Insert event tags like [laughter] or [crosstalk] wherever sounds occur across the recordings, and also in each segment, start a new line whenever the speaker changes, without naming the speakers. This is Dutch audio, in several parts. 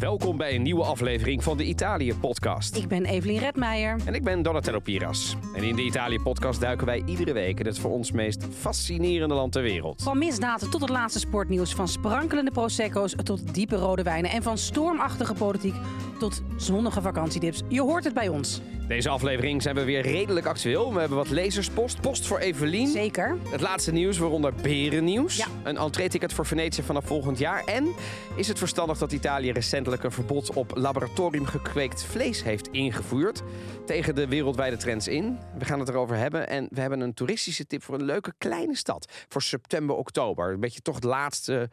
Welkom bij een nieuwe aflevering van de Italië-podcast.
Ik ben Evelien Redmeijer.
En ik ben Donatello Piras. En in de Italië-podcast duiken wij iedere week in het voor ons meest fascinerende land ter wereld.
Van misdaden tot het laatste sportnieuws, van sprankelende prosecco's tot diepe rode wijnen en van stormachtige politiek tot zonnige vakantiedips. Je hoort het bij ons.
Deze aflevering zijn we weer redelijk actueel. We hebben wat lezerspost, post voor Evelien.
Zeker.
Het laatste nieuws, waaronder berennieuws.
Ja.
Een entree-ticket voor Venetië vanaf volgend jaar. En is het verstandig dat Italië recentelijk een verbod op laboratoriumgekweekt vlees heeft ingevoerd? Tegen de wereldwijde trends in. We gaan het erover hebben. En we hebben een toeristische tip voor een leuke kleine stad. Voor september, oktober. Een beetje toch het laatste,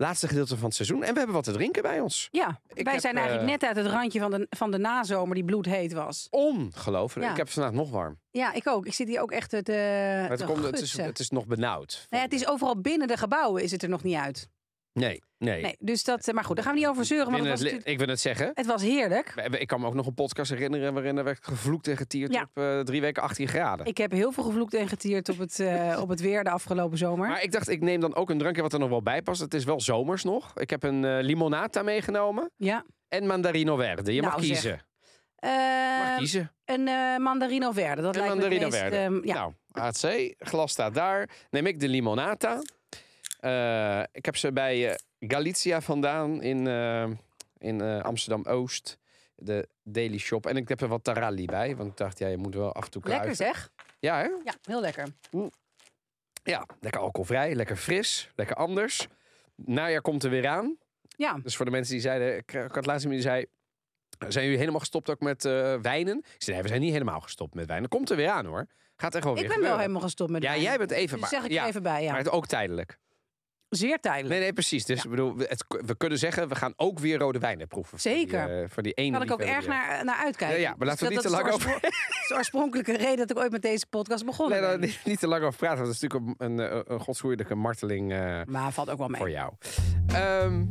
laatste gedeelte van het seizoen. En we hebben wat te drinken bij ons.
Ja,
Ik
wij
heb,
zijn eigenlijk
eh,
net uit het randje van de, van de nazomer die bloedheet was.
Ongelooflijk.
Ja.
Ik heb het vandaag nog warm.
Ja, ik ook. Ik zit hier ook echt te,
Maar het,
te
komt, het, is, het is nog benauwd.
Het is overal binnen de gebouwen is het er nog niet uit.
Nee, nee.
Nee, dus dat, maar goed, daar gaan we niet over zeuren. Was, natuurlijk-
ik wil het zeggen.
het was heerlijk.
Ik kan me ook nog een podcast herinneren waarin er werd gevloekt en getierd
Ja.
op eh, drie weken 18 graden.
Ik heb heel veel gevloekt en getierd op het, eh, op het weer de afgelopen zomer.
Maar ik dacht, ik neem dan ook een drankje wat er nog wel bij past. Het is wel zomers nog. Ik heb een eh, limonata meegenomen
ja.
en mandarino verde. Je mag
Nou,
kiezen.
Eh,
mag kiezen.
een eh, mandarino verde. Dat
Een
lijkt me
mandarino
meest,
verde.
ehm, ja.
Nou, AC, glas staat daar. Neem ik de limonata. Eh, ik heb ze bij eh, Galicia vandaan in, eh, in Amsterdam-Oost. De Daily Shop. En ik heb er wat taralli bij. Want ik dacht, ja, je moet wel af en toe
Lekker
kruisen.
zeg.
Ja, hè?
Ja, heel lekker.
Ja, lekker alcoholvrij, lekker fris, lekker anders. Najaar komt er weer aan.
Ja,
Dus voor de mensen die zeiden, ik, had laatst iemand die zei, zijn jullie helemaal gestopt ook met wijnen? Ik zei, nee, we zijn niet helemaal gestopt met wijnen. Komt er weer aan hoor. Gaat echt wel weer
ik ben wel helemaal gestopt met
Ja,
wijn.
jij bent even,
Dus
maar,
zeg ik
ja,
even bij, ja.
maar het ook tijdelijk.
Zeer tijdelijk.
Nee, nee, precies. Dus ik bedoel, we, het, we kunnen zeggen, we gaan ook weer rode wijnen proeven. Voor
Zeker.
Die, eh, voor die ene
Daar kan ik ook erg naar, naar uitkijken.
Ja, ja, maar laten we
Dus
niet
dat-
te lang
oorsprong- dat is de oorspronkelijke reden dat ik ooit met deze podcast begonnen
Nee, daar niet, niet te lang over praten. Want dat is natuurlijk een, een, een godsgoeilijke marteling eh,
Maar valt ook wel mee.
voor jou. Ehm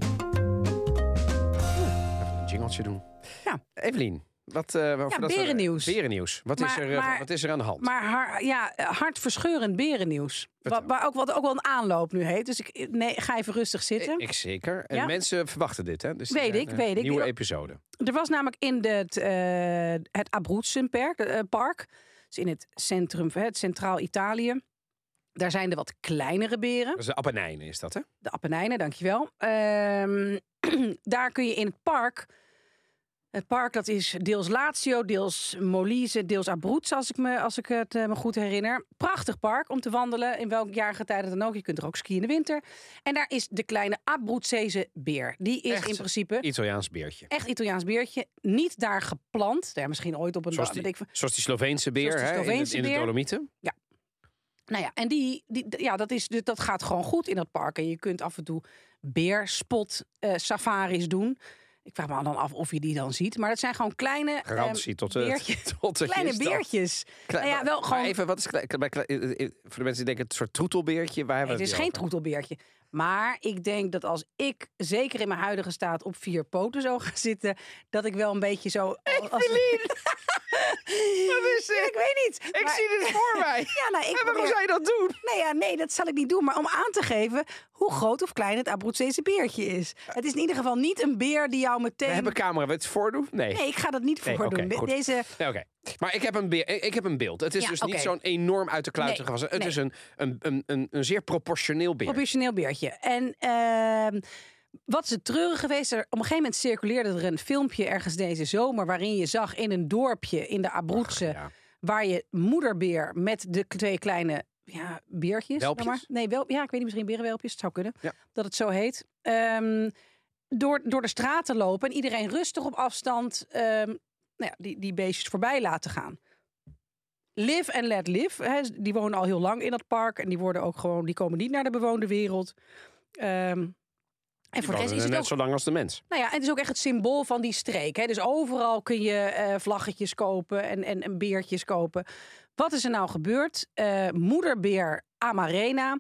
even een jingeltje doen.
Ja.
Evelien, wat, eh
Ja, berennieuws.
Berennieuws. Wat, is er, eh,
maar-
wat is er aan de hand?
Maar ja, hartverscheurend berennieuws. Wat, waar ook, wat ook wel een aanloop nu heet. Dus ik nee, ga even rustig zitten.
ik, ik zeker. En
Ja.
mensen verwachten dit, hè? Dus
Weet ik,
eh,
weet ik.
Nieuwe episode.
Er was namelijk in de, het, eh, het Abruzzenpark, eh, park, dus in het centrum, het centraal Italië. Daar zijn er wat kleinere beren.
Dat is de Appenijnen, is dat, hè?
De Appenijnen, dankjewel. Ehm [clears throat] daar kun je in het park. Het park dat is deels Lazio, deels Molise, deels Abruzzo, als ik, me, als ik het eh, me goed herinner. Prachtig park om te wandelen, in welk jaargetijde dan ook. Je kunt er ook skiën in de winter. En daar is de kleine Abruzzese beer. Die is
Echt?
in principe
Italiaans beertje.
echt Italiaans beertje. Niet daar geplant. Ja, misschien ooit op een
Zoals die, zoals die Sloveense beer, hè? in de- in. Dolomieten.
Nou ja, en die, die, ja, dat, is, dus dat gaat gewoon goed in dat park. En je kunt af en toe beerspot eh, safaris doen. Ik vraag me dan af of je die dan ziet. Maar het zijn gewoon kleine,
Garantie
ehm,
tot de,
beertje- [laughs]
tot de
kleine beertjes.
Klein-
Nou ja, wel gewoon-
even, wat is klein, eh, eh, voor de mensen die denken, het soort troetelbeertje, waar
Nee, het is
het
geen troetelbeertje. Maar ik denk dat als ik, zeker in mijn huidige staat, op vier poten zou gaan zitten, dat ik wel een beetje zo. [laughs] Als... [laughs]
Wat is dit?
Ik weet niet.
Ik
maar-
zie dit voor [laughs] mij.
Ja, nou, ik
En waarom
probeer-
zou je dat doen?
Nee, ja, nee, dat zal ik niet doen. Maar om aan te geven hoe groot of klein het Abruzzese beertje is. Het is in ieder geval niet een beer die jou meteen...
We hebben camera, wil het voordoen? Nee.
Nee, ik ga dat niet voordoen. Deze...
Nee, Oké. Maar ik heb, een beer, ik heb een beeld. Het is
Ja,
dus niet zo'n enorm uit de kluiten
Nee,
gewassen. Het is een, een, een, een, een zeer proportioneel beer.
Professioneel beertje. En ehm, wat is het treurig geweest? Er, op een gegeven moment circuleerde er een filmpje ergens deze zomer... waarin je zag in een dorpje in de
ja.
waar je moederbeer met de twee kleine ja, beertjes...
Welpjes?
maar. Nee, wel, ja, ik weet niet, misschien berenwelpjes. Het zou kunnen
Ja.
dat het zo heet. Ehm, door, door de straten lopen en iedereen rustig op afstand... ehm, nou ja, die, die beestjes voorbij laten gaan. Live and let live. Die wonen al heel lang in dat park. En die worden ook gewoon, die komen niet naar de bewoonde wereld. Ehm, en voor de rest is het
net
ook.
zo lang als de mens.
Nou ja, het is ook echt het symbool van die streek. Hè? Dus overal kun je eh, vlaggetjes kopen en, en, en beertjes kopen. Wat is er nou gebeurd? Eh, moederbeer Amarena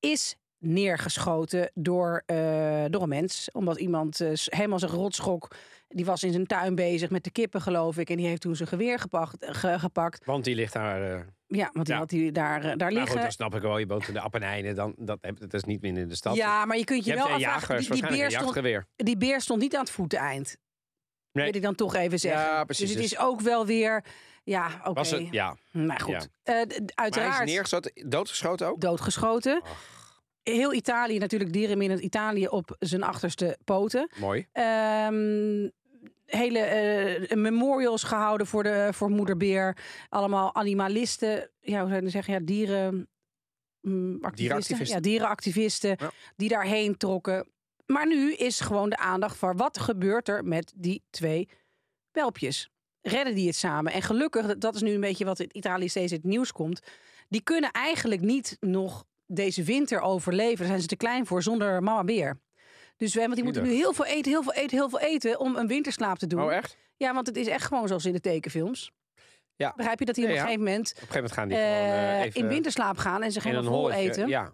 is neergeschoten door, eh, door een mens. Omdat iemand helemaal zijn rotschok... Die was in zijn tuin bezig met de kippen, geloof ik. En die heeft toen zijn geweer gepakt. ge- gepakt.
Want die ligt daar
Ja, want die
Ja.
had hij daar, eh, daar
Maar
liggen.
goed, dan snap ik wel. Je woont in de Appenijnen. Dan, dat, dat is niet meer in de stad.
ja, maar je kunt je, wel afvragen, die, die, beer stond, die beer stond niet aan het voeteneind.
Nee.
Wil ik dan toch even zeggen.
Ja, precies.
Dus het is ook wel weer... Ja, oké.
Ja.
Maar goed.
Ja.
Eh,
Maar hij
uiteraard
is neergeschoten, doodgeschoten ook?
doodgeschoten. Heel Italië, natuurlijk dierenminnend Italië op zijn achterste poten.
Mooi.
Ehm, hele eh, memorials gehouden voor, de, voor moederbeer. Allemaal animalisten. Ja, hoe zou je zeggen? Ja, dieren... mm, activisten.
Dierenactivisten.
Ja, dierenactivisten
Ja.
die daarheen trokken. Maar nu is gewoon de aandacht voor wat gebeurt er met die twee welpjes. Redden die het samen? En gelukkig, dat is nu een beetje wat in Italië steeds in het nieuws komt. Die kunnen eigenlijk niet nog deze winter overleven. Daar zijn ze te klein voor zonder mama beer. Dus we, want die moeten nu heel veel eten, heel veel eten, heel veel eten om een winterslaap te doen.
Oh, echt?
Ja, want het is echt gewoon zoals in de tekenfilms.
Ja.
Begrijp je dat die op een gegeven moment
Op een gegeven moment gaan die gewoon
eh,
eh, even
in winterslaap gaan en ze
in
helemaal
een
vol
holletje.
eten?
Ja.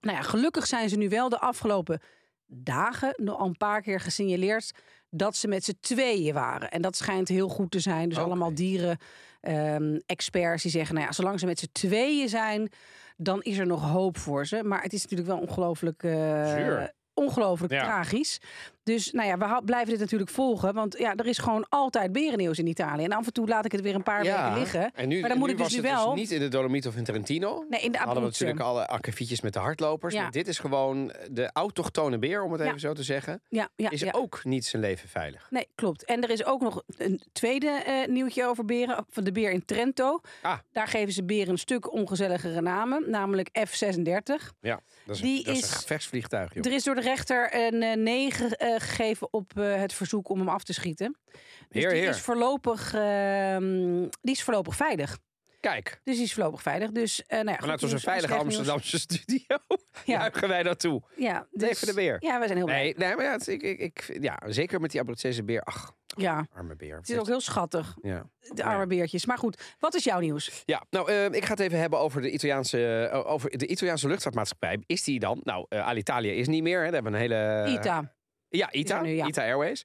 Nou ja, gelukkig zijn ze nu wel de afgelopen dagen nog al een paar keer gesignaleerd dat ze met z'n tweeën waren. En dat schijnt heel goed te zijn. Dus allemaal dieren ehm, experts die zeggen, nou ja, zolang ze met z'n tweeën zijn, dan is er nog hoop voor ze. Maar het is natuurlijk wel ongelooflijk
Zuur.
Ongelooflijk
Ja.
tragisch. Dus nou ja, we blijven dit natuurlijk volgen. Want ja, er is gewoon altijd berennieuws in Italië. En af en toe laat ik het weer een paar
Ja.
weken liggen.
En nu,
Maar dan moet ik dus
was
nu
het
wel-
dus niet in de Dolomiet of in Trentino.
Nee, in de
hadden we natuurlijk alle akkefietjes met de hardlopers.
Ja.
Maar dit is gewoon de autochtone beer, om het
Ja.
even zo te zeggen.
Ja,
Is ook niet zijn leven veilig.
Nee, klopt. En er is ook nog een tweede eh, nieuwtje over beren. Van de beer in Trento.
Ah.
Daar geven ze beren een stuk ongezelligere namen. Namelijk F36.
Ja, dat is,
Die
dat is een gevechtsvliegtuig, joh.
Er is door de rechter een eh, 9 eh, gegeven op eh, het verzoek om hem af te schieten. Dus
Heer,
die,
heer.
Is voorlopig, ehm, die is voorlopig veilig.
Kijk,
Dus die is voorlopig veilig. Dus, eh nou ja,
vanuit onze veilige. Amsterdamse [laughs] studio
Ja,
juichen wij naartoe.
ja, dus,
Leven de beer.
Ja, wij zijn heel blij.
Nee, nee maar ja, het- ik, ik, ik, ja, zeker met die Abruzzese beer. Ach,
Ja,
arme beer.
het is ook heel schattig.
Ja.
De arme beertjes. Maar goed, wat is jouw nieuws?
Ja, nou, eh, ik ga het even hebben over de Italiaanse, over de Italiaanse luchtvaartmaatschappij. Is die dan? Nou, eh, Alitalia is niet meer. Hè. Daar hebben een hele.
Ita.
Ja, ITA,
nu, ja.
ITA Airways.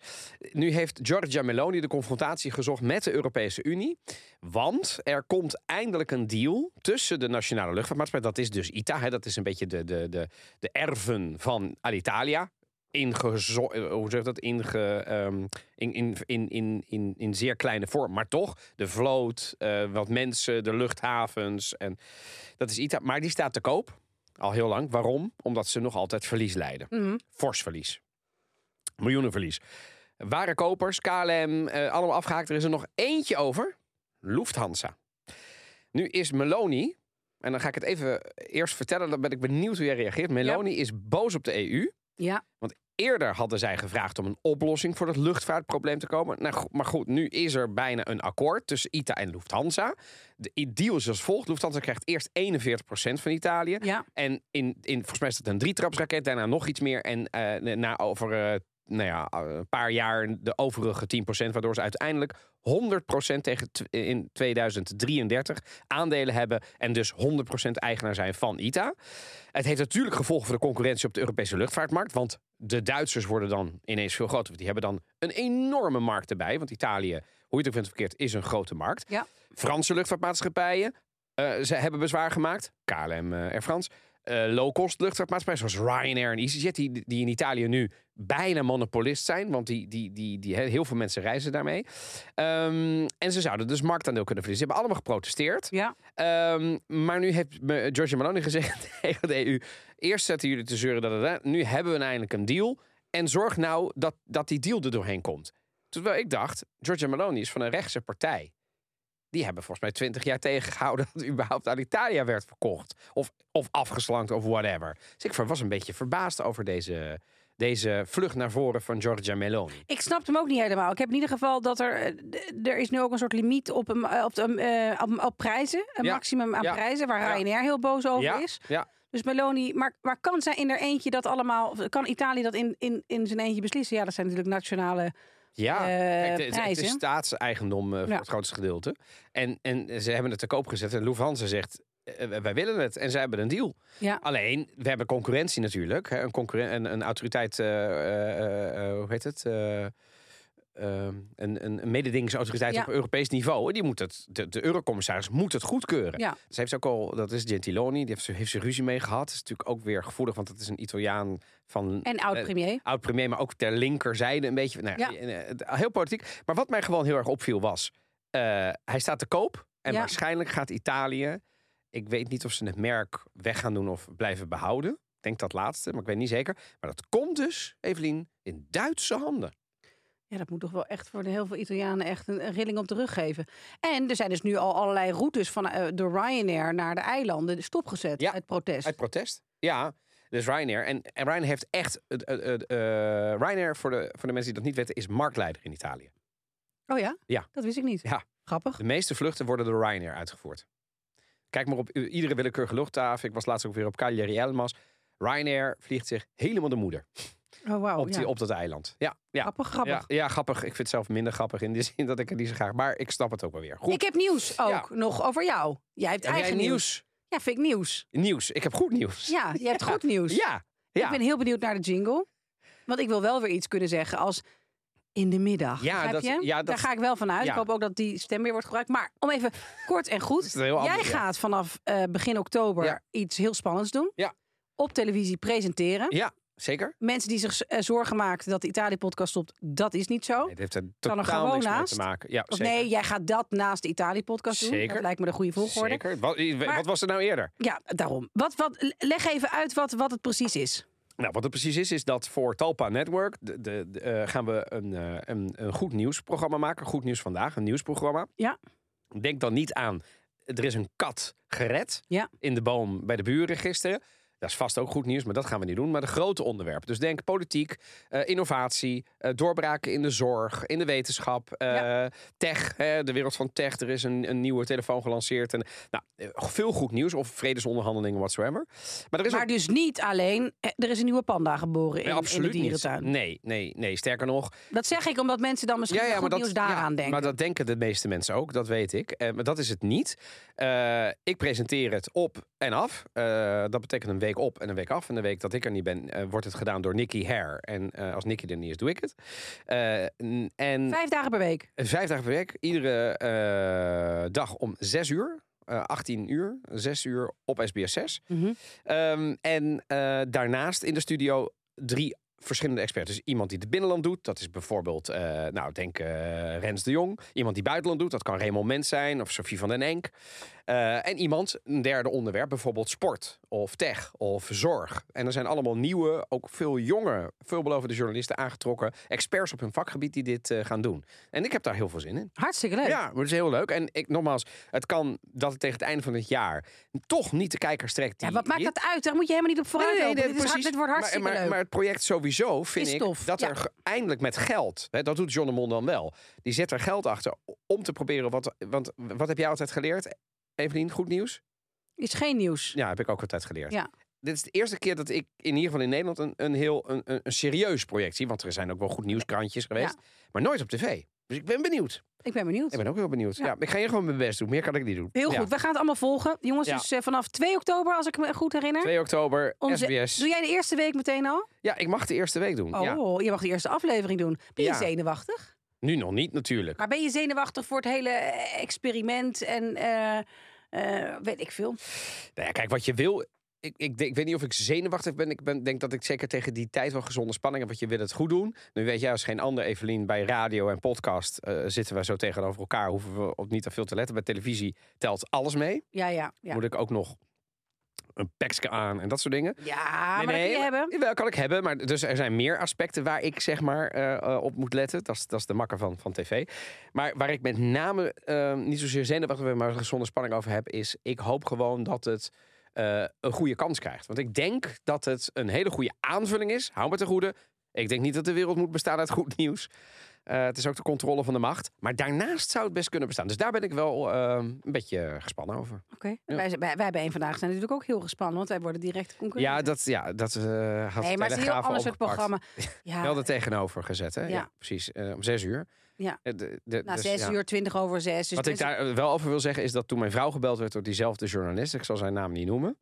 Nu heeft Giorgia Meloni de confrontatie gezocht met de Europese Unie. Want er komt eindelijk een deal tussen de nationale luchtvaartmaatschappij. Dat is dus ITA, hè, dat is een beetje de, de, de, de erven van Alitalia. Ingezo eh, hoe zeg je dat? Inge, ehm, in, in, in, in, in, in zeer kleine vorm. Maar toch, de vloot, eh, wat mensen, de luchthavens. En dat is ITA. Maar die staat te koop. Al heel lang. Waarom? Omdat ze nog altijd verlies leiden
Mhm.
fors verlies. Miljoenenverlies. Ware kopers, KLM, eh, allemaal afgehaakt. Er is er nog eentje over. Lufthansa. Nu is Meloni, en dan ga ik het even eerst vertellen, dan ben ik benieuwd hoe jij reageert. Meloni is boos op de EU.
Ja,
Eerder hadden zij gevraagd om een oplossing voor dat luchtvaartprobleem te komen. Nou, maar goed, nu is er bijna een akkoord tussen ITA en Lufthansa. De deal is als volgt. Lufthansa krijgt eerst 41% van Italië.
ja.
En in, in, volgens mij is dat een drietrapsraket, daarna nog iets meer. En eh, na over eh, nou ja, een paar jaar de overige 10%, waardoor ze uiteindelijk 100% tegen in 2033 aandelen hebben en dus 100% eigenaar zijn van ITA. Het heeft natuurlijk gevolgen voor de concurrentie op de Europese luchtvaartmarkt, want de Duitsers worden dan ineens veel groter. Die hebben dan een enorme markt erbij, want Italië, hoe je het ook vindt verkeerd, is een grote markt.
Ja.
Franse luchtvaartmaatschappijen, eh, ze hebben bezwaar gemaakt. KLM eh, Air France. Eh, low-cost luchtvaartmaatschappijen zoals Ryanair en EasyJet, die, die in Italië nu bijna monopolist zijn. Want die, die, die, die, heel veel mensen reizen daarmee. Ehm, en ze zouden dus marktaandeel kunnen verliezen. Ze hebben allemaal geprotesteerd.
Ja,
Ehm, maar nu heeft Giorgia Meloni gezegd [laughs] tegen de EU... eerst zetten jullie te zeuren dat het... Nu hebben we eindelijk een deal. En zorg nou dat, dat die deal er doorheen komt. Terwijl ik dacht, Giorgia Meloni is van een rechtse partij. Die hebben volgens mij twintig jaar tegengehouden... [laughs] dat überhaupt Alitalia werd verkocht. Of, of afgeslankt of whatever. Dus ik was een beetje verbaasd over deze, deze vlucht naar voren van Giorgia Meloni.
ik snap hem ook niet helemaal. Ik heb in ieder geval dat er... eh, Er is nu ook een soort limiet op, hem, eh, op, de, eh, op, op prijzen. Een
Ja,
maximum aan
ja,
prijzen, waar
ja.
Ryanair heel boos over
ja,
is.
ja,
Dus Meloni, maar, maar kan zij in er eentje dat allemaal... Kan Italië dat in, in, in zijn eentje beslissen? Ja, dat zijn natuurlijk nationale...
Ja,
eh,
Kijk, het- het, het
prijzen.
is staatseigendom eh, voor
Ja.
het grootste gedeelte. En, en ze hebben het te koop gezet. En Lufthansa zegt, eh, wij willen het. En zij hebben een deal.
Ja,
Alleen, we hebben concurrentie natuurlijk. Hè, een, concurren een, een autoriteit, eh, eh, eh, hoe heet het? Een, een, een mededingingsautoriteit
Ja.
op Europees niveau. Die moet het, de, de eurocommissaris moet het goedkeuren.
Ja.
Ze heeft ook al, dat is Gentiloni, die heeft, ze- heeft ze ruzie mee gehad. Dat is natuurlijk ook weer gevoelig, want het is een Italiaan van
En oud-premier.
oud-premier, maar ook ter linkerzijde een beetje. Nou, ja. Eh, het- heel politiek. Maar wat mij gewoon heel erg opviel was, eh, hij staat te koop. En
Ja.
waarschijnlijk gaat Italië, ik weet niet of ze het merk weg gaan doen of blijven behouden. Ik denk dat laatste, maar ik weet niet zeker. Maar dat komt dus, Evelien, in Duitse handen.
Ja, dat moet toch wel echt voor de heel veel Italianen echt een, een rilling op de rug geven. En er zijn dus nu al allerlei routes van eh, de Ryanair naar de eilanden stopgezet
Ja,
uit protest.
Uit protest. Ja, dus Ryanair. En, en Ryanair heeft echt... eh, Ryanair, voor de, voor de mensen die dat niet weten, is marktleider in Italië.
Oh ja?
Ja.
Dat wist ik niet.
Ja.
Grappig.
De meeste vluchten worden door Ryanair uitgevoerd. Kijk maar op iedere willekeurige luchthaven. Ik was laatst ook weer op Cagliari Elmas. Ryanair vliegt zich helemaal de moeder
Oh, wauw.
op,
ja.
op dat eiland. Ja, ja.
Grappig, grappig.
Ja, ja, grappig. Ik vind het zelf minder grappig in de [laughs] zin dat ik het niet zo graag... Maar ik snap het ook wel weer. Goed.
Ik heb nieuws ook
Ja.
nog over jou. Jij hebt
Heb jij
eigen nieuws.
nieuws?
Ja, vind ik nieuws.
Nieuws. Ik heb goed nieuws.
Ja, je hebt goed [laughs] nieuws.
Ja. ja.
Ik ben heel benieuwd naar de jingle. Want ik wil wel weer iets kunnen zeggen als in de middag.
Ja, dat- ja, dat-
Daar ga ik wel van uit.
Ja.
Ik hoop ook dat die stem weer wordt gebruikt. Maar om even kort en goed. Jij
ja.
gaat vanaf eh, begin oktober iets heel spannends doen.
Ja.
Op televisie presenteren.
Ja, zeker.
Mensen die zich eh, zorgen maken dat de Italië-podcast stopt, dat is niet zo.
Nee, het heeft er
Kan er
totaal
gewoon
niks mee
naast?
te maken. Ja, zeker.
nee, jij gaat dat naast de Italië-podcast doen.
Zeker.
Dat lijkt me de goede volgorde.
Zeker. Wat,
Maar-
wat was er nou eerder?
Ja, daarom. Wat, wat, leg even uit wat, wat het precies is.
Nou, wat het precies is, is dat voor Talpa Network de, de, de, eh, gaan we een, eh, een, een goed nieuwsprogramma maken. Goed nieuws vandaag, een nieuwsprogramma.
Ja.
Denk dan niet aan, er is een kat gered
Ja.
in de boom bij de buren gisteren. Dat is vast ook goed nieuws, maar dat gaan we niet doen. Maar de grote onderwerpen. Dus denk politiek, eh, innovatie, eh, doorbraken in de zorg, in de wetenschap, eh,
Ja.
tech, hè, de wereld van tech. Er is een, een nieuwe telefoon gelanceerd. En, nou, veel goed nieuws, of vredesonderhandelingen, whatsoever. Maar er is ook
Maar dus niet alleen, er is een nieuwe panda geboren in, de dierentuin.
niet. Nee, nee, nee. Sterker nog.
Dat zeg ik omdat mensen dan misschien ja, goed nieuws daaraan
ja,
denken.
Maar dat denken de meeste mensen ook, dat weet ik. Maar dat is het niet. Ik presenteer het op en af. Dat betekent een week op en een week af. En de week dat ik er niet ben, eh, wordt het gedaan door Nicky Hare. En eh, als Nicky er niet is, doe ik het. Eh, en
Vijf dagen per week.
vijf dagen per week, iedere dag om zes uur. eh, 18 uur, 6 uur op SBS 6.
Mhm.
Ehm, en daarnaast in de studio drie verschillende experts. Dus iemand die het binnenland doet, dat is bijvoorbeeld, nou denk eh, Rens de Jong. Iemand die buitenland doet, dat kan Raymond Mens zijn of Sophie van den Enk. Eh, en iemand, een derde onderwerp, bijvoorbeeld sport of tech of zorg. En er zijn allemaal nieuwe, ook veel jonge, veelbelovende journalisten aangetrokken. Experts op hun vakgebied die dit eh, gaan doen. En ik heb daar heel veel zin in.
Hartstikke leuk.
Ja, maar het is heel leuk. En ik, nogmaals, het kan dat het tegen het einde van het jaar toch niet de kijker strekt.
Ja, wat maakt dat uit? Daar moet je helemaal niet op vooruit dit, is hard- dit wordt hartstikke
maar, maar,
leuk.
maar het project sowieso vind
Is
ik
tof,
dat
ja.
er eindelijk met geld, hè, dat doet John de Mol dan wel, die zet er geld achter om te proberen. Wat, want wat heb jij altijd geleerd, Evelien? Goed nieuws?
is geen nieuws.
Ja, heb ik ook altijd geleerd.
Ja.
Dit is de eerste keer dat ik in ieder geval in Nederland een, een heel een, een, serieus project zie. Want er zijn ook wel goed nieuwskrantjes geweest. Maar nooit op tv. Dus ik ben benieuwd.
Ik ben benieuwd.
Ik ben ook heel benieuwd. Ja.
Ja.
ik ga hier gewoon mijn best doen. Meer kan ik niet doen.
Heel
Ja.
goed, we gaan het allemaal volgen. Jongens,
Ja.
dus vanaf 2 oktober, als ik me goed herinner.
2 oktober,
Onze-
SBS.
Doe jij de eerste week meteen al?
Ja, ik mag de eerste week doen.
Oh, je mag de eerste aflevering doen. Ben je zenuwachtig?
Nu nog niet natuurlijk.
Maar ben je zenuwachtig voor het hele eh, experiment en eh, eh, weet ik veel?
Nou ja, kijk, wat je wil. Ik, ik, ik weet niet of ik zenuwachtig ben. Ik ben, denk dat ik zeker tegen die tijd wel gezonde spanning heb. Want je wil het goed doen. Nu weet jij als geen ander, Evelien, bij radio en podcast eh, zitten we zo tegenover elkaar. Hoeven we op niet te veel te letten. Bij televisie telt alles mee.
Ja, ja. Ja,
Moet ik ook nog een pekske aan en dat soort dingen.
ja maar dat kun je hebben.
Wel kan ik hebben, maar dus er zijn meer aspecten waar ik zeg maar eh, eh, op moet letten. Dat is, dat is de makker van, van tv. Maar waar ik met name eh, niet zozeer zenuwachtig maar gezonde spanning over heb, is ik hoop gewoon dat het eh, een goede kans krijgt. Want ik denk dat het een hele goede aanvulling is. Hou me ten goede. Ik denk niet dat de wereld moet bestaan uit goed nieuws. Eh, het is ook de controle van de macht. Maar daarnaast zou het best kunnen bestaan. Dus daar ben ik wel eh, een beetje gespannen over.
Oké.
Ja.
Wij, wij, wij bij één vandaag zijn natuurlijk ook heel gespannen, want wij worden direct concurrenten.
Ja, dat, ja, dat eh had
Nee, maar het is een heel ander soort programma. [laughs] Ja,
Wel er tegenover gezet, hè? Ja,
Ja.
precies. Eh, om zes uur.
Ja.
De- de-
na
dus,
zes
ja.
uur, twintig over zes. Dus
Wat ik daar wel over wil zeggen is dat toen mijn vrouw gebeld werd door diezelfde journalist, ik zal zijn naam niet noemen.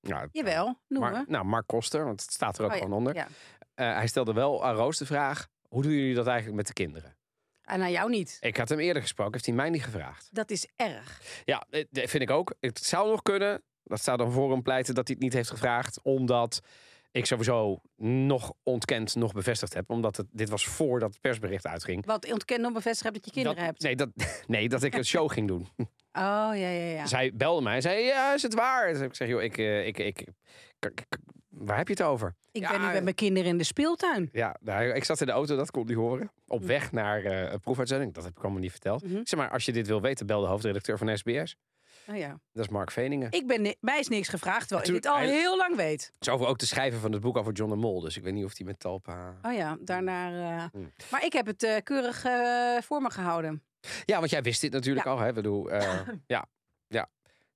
Nou,
Jawel, noemen
Mar- nou, Mark Koster, want het staat er ook
Oh
gewoon onder. hij stelde wel aan Roos de vraag: hoe doen jullie dat eigenlijk met de kinderen?
En naar jou niet.
Ik had hem eerder gesproken, heeft hij mij niet gevraagd.
Dat is erg.
Ja, eh, dat vind ik ook. Het zou nog kunnen. Dat zou dan voor hem pleiten dat hij het niet heeft gevraagd. Omdat ik sowieso nog ontkend, nog bevestigd heb. Omdat het, dit was voordat het persbericht uitging.
Wat ontkend nog bevestigd hebt dat je kinderen
dat,
hebt.
Nee dat, [laughs] nee, dat ik een show ging doen. [laughs]
Oh, ja, ja, ja.
Zij belde mij en zei, ja, is het waar? Dus ik zeg, joh, ik, eh, ik, ik, ik- ik- waar heb je het over?
Ik
Ja,
ben nu met mijn kinderen in de speeltuin.
Ja, nou, ik zat in de auto, dat kon hij horen. Op weg naar eh, een proefuitzending. Dat heb ik allemaal niet verteld.
Mhm.
Zeg maar, als je dit wil weten, bel de hoofdredacteur van SBS.
Oh, ja.
Dat is Mark Veningen.
Ik ben, mij is niks gevraagd, terwijl ik dit al
hij-
heel lang weet.
Het is over ook te schrijven van het boek over John de Mol. Dus ik weet niet of hij met Talpa...
Oh ja, daarna. eh,
Hmm.
Maar ik heb het eh, keurig eh, voor me gehouden.
Ja, want jij wist dit natuurlijk
Ja.
al. Hè? Bedoel, eh, [coughs] ja, ja.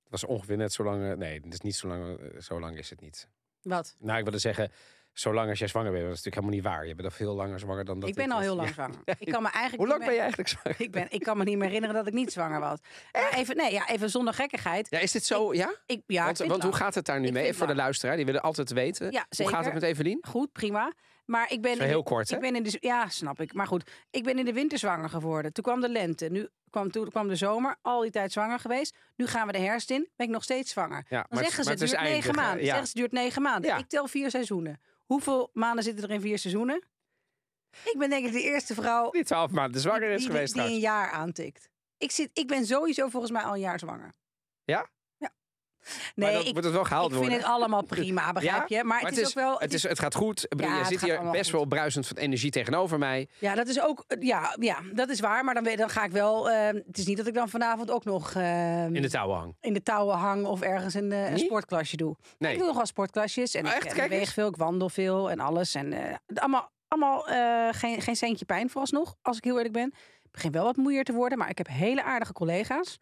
Het was ongeveer net zo lang... eh, Nee, het is niet zo lang, eh, zo lang is het niet.
Wat?
Nou, ik wilde zeggen, zolang als jij zwanger bent. Dat is natuurlijk helemaal niet waar. Je bent al veel langer zwanger dan dat
ik ben al heel lang
Ja.
zwanger. Ik kan me eigenlijk
Hoe lang ben je eigenlijk zwanger?
Ik, ben, ik kan me niet meer herinneren dat ik niet zwanger was. Maar even, nee, ja, even zonder gekkigheid.
Ja, is dit zo? Ja?
Ik, ja,
want want hoe gaat het daar nu
Ik
mee? Voor de luisteraar, die willen altijd weten.
Ja,
Hoe gaat het met Evelien?
Goed, prima. Maar ik ben,
Zo heel kort, hè?
ik ben in de, ja, snap ik. Maar goed, ik ben in de winter zwanger geworden. Toen kwam de lente. Nu kwam, toen kwam de zomer. Al die tijd zwanger geweest. Nu gaan we de herfst in. Ben ik nog steeds zwanger.
Ja,
Dan zeggen ze,
het
duurt negen maanden.
Ja.
Zeggen ze, het duurt negen maanden.
Ja.
Ik tel vier seizoenen. Hoeveel maanden zitten er in vier seizoenen? Ik ben denk ik de eerste vrouw
Die twaalf maanden zwanger
die,
is
die,
geweest
die een
trouwens.
jaar aantikt. Ik, zit, ik ben sowieso volgens mij al een jaar zwanger.
Ja? Maar
Nee,
dan
ik,
moet het wel gehaald
ik vind het allemaal prima, [laughs] begrijp je? Maar, het, is ook wel...
het, is, het gaat goed.
Ja,
je zit hier best
goed.
wel bruisend van energie tegenover mij.
Ja, dat is ook. Ja, ja, dat is waar. Maar dan, dan ga ik wel. eh, het is niet dat ik dan vanavond ook nog eh,
In de touwen hang.
in de touwen hang of ergens een, een
Niet?
sportklasje doe.
Nee.
Ik doe nog wel sportklasjes en
Oh,
ik eh,
eens.
veel, ik wandel veel en alles. En eh, allemaal, allemaal geen, geen centje pijn vooralsnog, als ik heel eerlijk ben. Ik begin wel wat moeier te worden, maar ik heb hele aardige collega's.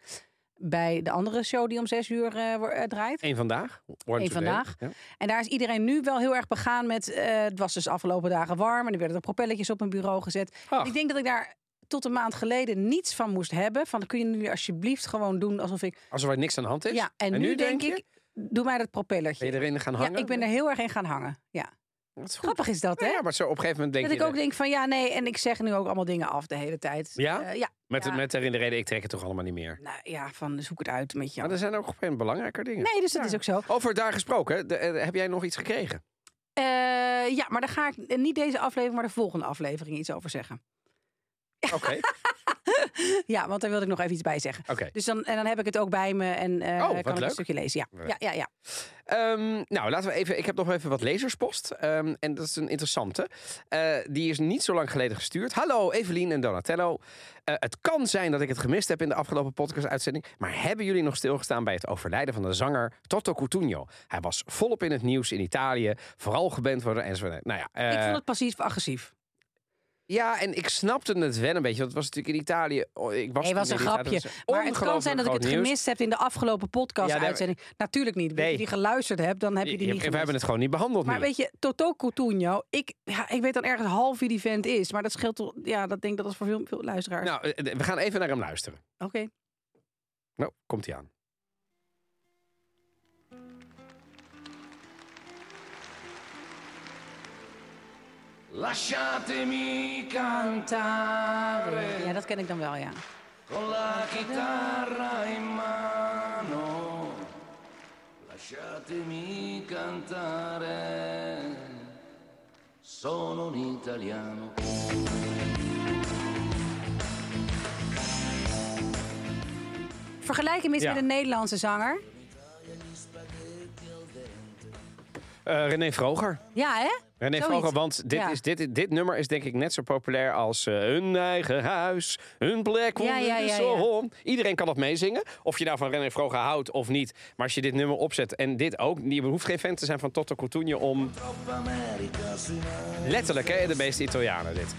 Bij de andere show die om zes uur eh, eh, draait.
Eén vandaag.
Eén vandaag.
Ja.
En daar is iedereen nu wel heel erg begaan met. eh, het was dus de afgelopen dagen warm en er werden er propelletjes op een bureau gezet.
Ach.
Ik denk dat ik daar tot een maand geleden niets van moest hebben. Van kun je nu alsjeblieft gewoon doen alsof ik.
Alsof er niks aan de hand is.
Ja, en, nu, denk ik, doe mij dat propellertje.
Ben je erin gaan
ja,
hangen?
ik ben er heel erg in gaan hangen. Ja.
Dat is.
Grappig is dat, hè?
Ja, maar zo op een gegeven moment denk
dat
je...
ik ook denk van ja, nee, en ik zeg nu ook allemaal dingen af de hele tijd.
Ja?
Eh, ja.
met,
ja.
met erin de reden, ik trek het toch allemaal niet meer.
Nou ja, van zoek het uit met
Maar
jou.
er zijn ook moment belangrijker dingen.
Nee, dus dat
Ja.
is ook zo.
Over daar gesproken, de- eh, heb jij nog iets gekregen?
Eh, ja, maar daar ga ik niet deze aflevering, maar de volgende aflevering iets over zeggen.
Oké, [laughs] [laughs]
Ja, want daar wilde ik nog even iets bij zeggen. Dus dan, en dan heb ik het ook bij me en eh,
Oh,
kan ik
leuk.
een stukje lezen. Ja, ja, ja. ja.
Ehm, nou, laten we even. Ik heb nog even wat lezerspost. Ehm, en dat is een interessante. Eh, die is niet zo lang geleden gestuurd. Hallo Evelien en Donatello. Eh, het kan zijn dat ik het gemist heb in de afgelopen podcast-uitzending. Maar hebben jullie nog stilgestaan bij het overlijden van de zanger Toto Cutugno? Hij was volop in het nieuws in Italië. Vooral geband worden enzovoort. Nou ja,
ik vond het passief-agressief.
Ja, en ik snapte het wel een beetje. Want het was natuurlijk in Italië. oh, Ik was
Nee, was een grapje.
was
Maar het kan zijn dat ik het
nieuws.
gemist heb in de afgelopen podcast-uitzending. Natuurlijk niet. Als
Nee.
je die geluisterd hebt, dan heb je die
Je-
niet
we hebben
gemist.
het gewoon niet behandeld
Maar
nu.
weet je, Toto Coutinho, ik, ja, ik weet dan ergens half wie die vent is. Maar dat scheelt toch, ja, dat denk ik dat is voor veel, veel luisteraars.
Nou, eh, we gaan even naar hem luisteren.
Oké.
Nou, komt hij aan.
Lasciatemi cantare
Ja, dat ken ik dan wel, ja.
con la chitarra in mano. Lasciatemi cantare. Sono un italiano.
Vergelijk hem eens
Ja.
met een Nederlandse zanger.
Eh, René Vroger.
Ja, hè?
René
Zoiets.
Vroger, want dit,
Ja.
is, dit, dit nummer is denk ik net zo populair als eh, een eigen huis, een plek onder
ja, ja,
zon. Iedereen kan dat meezingen, of je nou van René Vroger houdt of niet. Maar als je dit nummer opzet en dit ook, je hoeft geen fan te zijn van Toto Cutugno om... Letterlijk, hè, de meeste Italianen dit.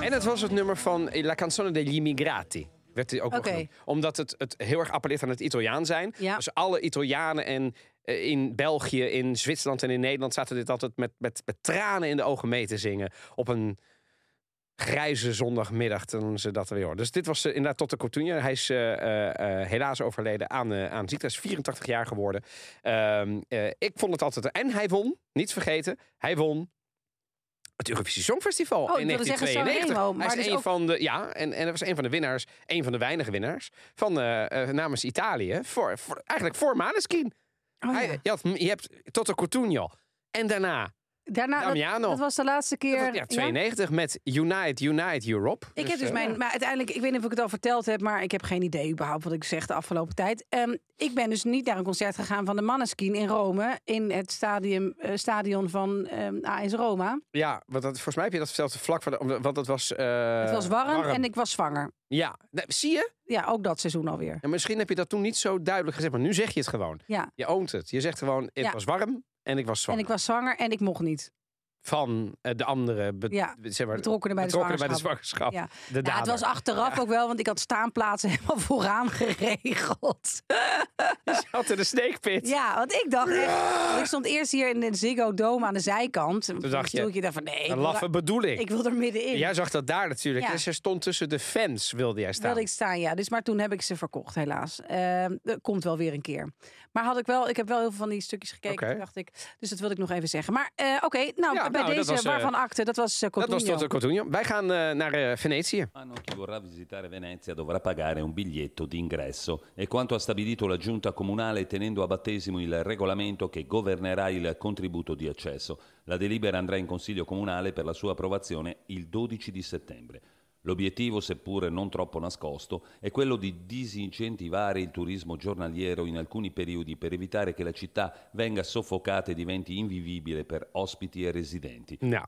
En het was het nummer van La Canzone degli Immigrati. Werd hij ook genoemd. Omdat het, het heel erg appelleert aan het Italiaan zijn.
Ja.
Dus alle Italianen en eh, in België, in Zwitserland en in Nederland zaten dit altijd met, met, met tranen in de ogen mee te zingen. Op een grijze zondagmiddag toen ze dat weer hoorden. Dus dit was eh, inderdaad tot de Coutinho. Hij is eh, eh, eh, helaas overleden aan, eh aan ziekte. Hij is 84 jaar geworden. Ehm, eh, ik vond het altijd... En hij won, niet vergeten, hij won het Eurovisie Songfestival
Oh,
in
ik wilde zeggen
1992.
Sanremo, maar
hij
dus
is een
ook-
van de ja, en, en hij was een van de winnaars, een van de weinige winnaars van eh, eh, namens Italië voor, voor eigenlijk voor Maneskin.
Oh, ja.
Hij, je, had, je hebt Toto en daarna
Daarna, dat,
Damiano.
dat was de laatste keer.
ja, 92 met Unite Unite Europe.
Ik heb dus
eh,
mijn, maar uiteindelijk, ik weet niet of ik het al verteld heb, maar ik heb geen idee überhaupt wat ik zeg de afgelopen tijd. Ehm, ik ben dus niet naar een concert gegaan van de Maneskin in Rome, in het stadium, eh, stadion van ehm AS Roma.
Ja, want dat, volgens mij heb je dat verteld vlak van de, want het was. eh,
het was warm, en ik was zwanger.
Ja, zie je?
Ja, ook dat seizoen alweer.
En misschien heb je dat toen niet zo duidelijk gezegd, maar nu zeg je het gewoon.
Ja,
Je oont het. Je zegt gewoon: het was warm en ik was
en
zwanger.
ik was zwanger en ik mocht niet.
Van eh, de andere be-
Ja,
zeg maar,
betrokkenen bij de
betrokkenen bij de
zwangerschap. Ja.
De
Ja, het was achteraf ook wel, want ik had staanplaatsen [laughs] helemaal vooraan geregeld.
Je zat in de sneekpit.
Ja, want ik dacht echt... Ik stond eerst hier in de Ziggo Dome aan de zijkant. Toen
dacht je,
je nee,
Een laffe bedoeling.
ik wil er middenin.
Jij zag dat daar natuurlijk.
Ja.
Dus je stond tussen de fans, wilde jij staan.
Wilde ik staan, ja. Dus, maar toen heb ik ze verkocht, helaas. Ehm, dat komt wel weer een keer. Maar had ik wel, ik heb wel heel veel van die stukjes gekeken, dacht ik. Dus dat wilde ik nog even zeggen. Maar eh, oké, nou, bij
nou, dat
deze,
was, eh,
waarvan akte, dat was uh,
dat was Toto Cotugno. Wij gaan eh, naar eh, Venetië.
Anno chi vorrà visitare Venezia dovrà pagare un biglietto d'ingresso. È quanto ha stabilito la giunta comunale tenendo a battesimo il regolamento che governerà il contributo di accesso. La delibera andrà in consiglio comunale per la sua approvazione il 12 di settembre. L'obiettivo, seppure non troppo nascosto, è quello di disincentivare il turismo giornaliero in alcuni periodi per evitare che la città venga soffocata e diventi invivibile per ospiti e residenti.
Nou,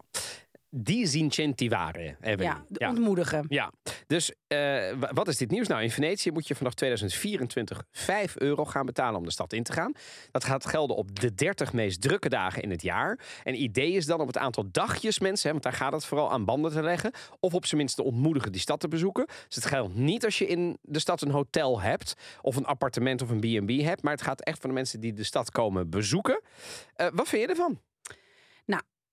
disincentivare hebben
Ja, de ontmoedigen.
Ja, dus eh, wa- wat is dit nieuws? Nou, in Venetië moet je vanaf 2024 5 euro gaan betalen om de stad in te gaan. Dat gaat gelden op de 30 meest drukke dagen in het jaar. En idee is dan om het aantal dagjes mensen, hè, want daar gaat het vooral aan banden te leggen, of op zijn minst te ontmoedigen die stad te bezoeken. Dus het geldt niet als je in de stad een hotel hebt, of een appartement of een B&B hebt, maar het gaat echt voor de mensen die de stad komen bezoeken. Eh, wat vind je ervan?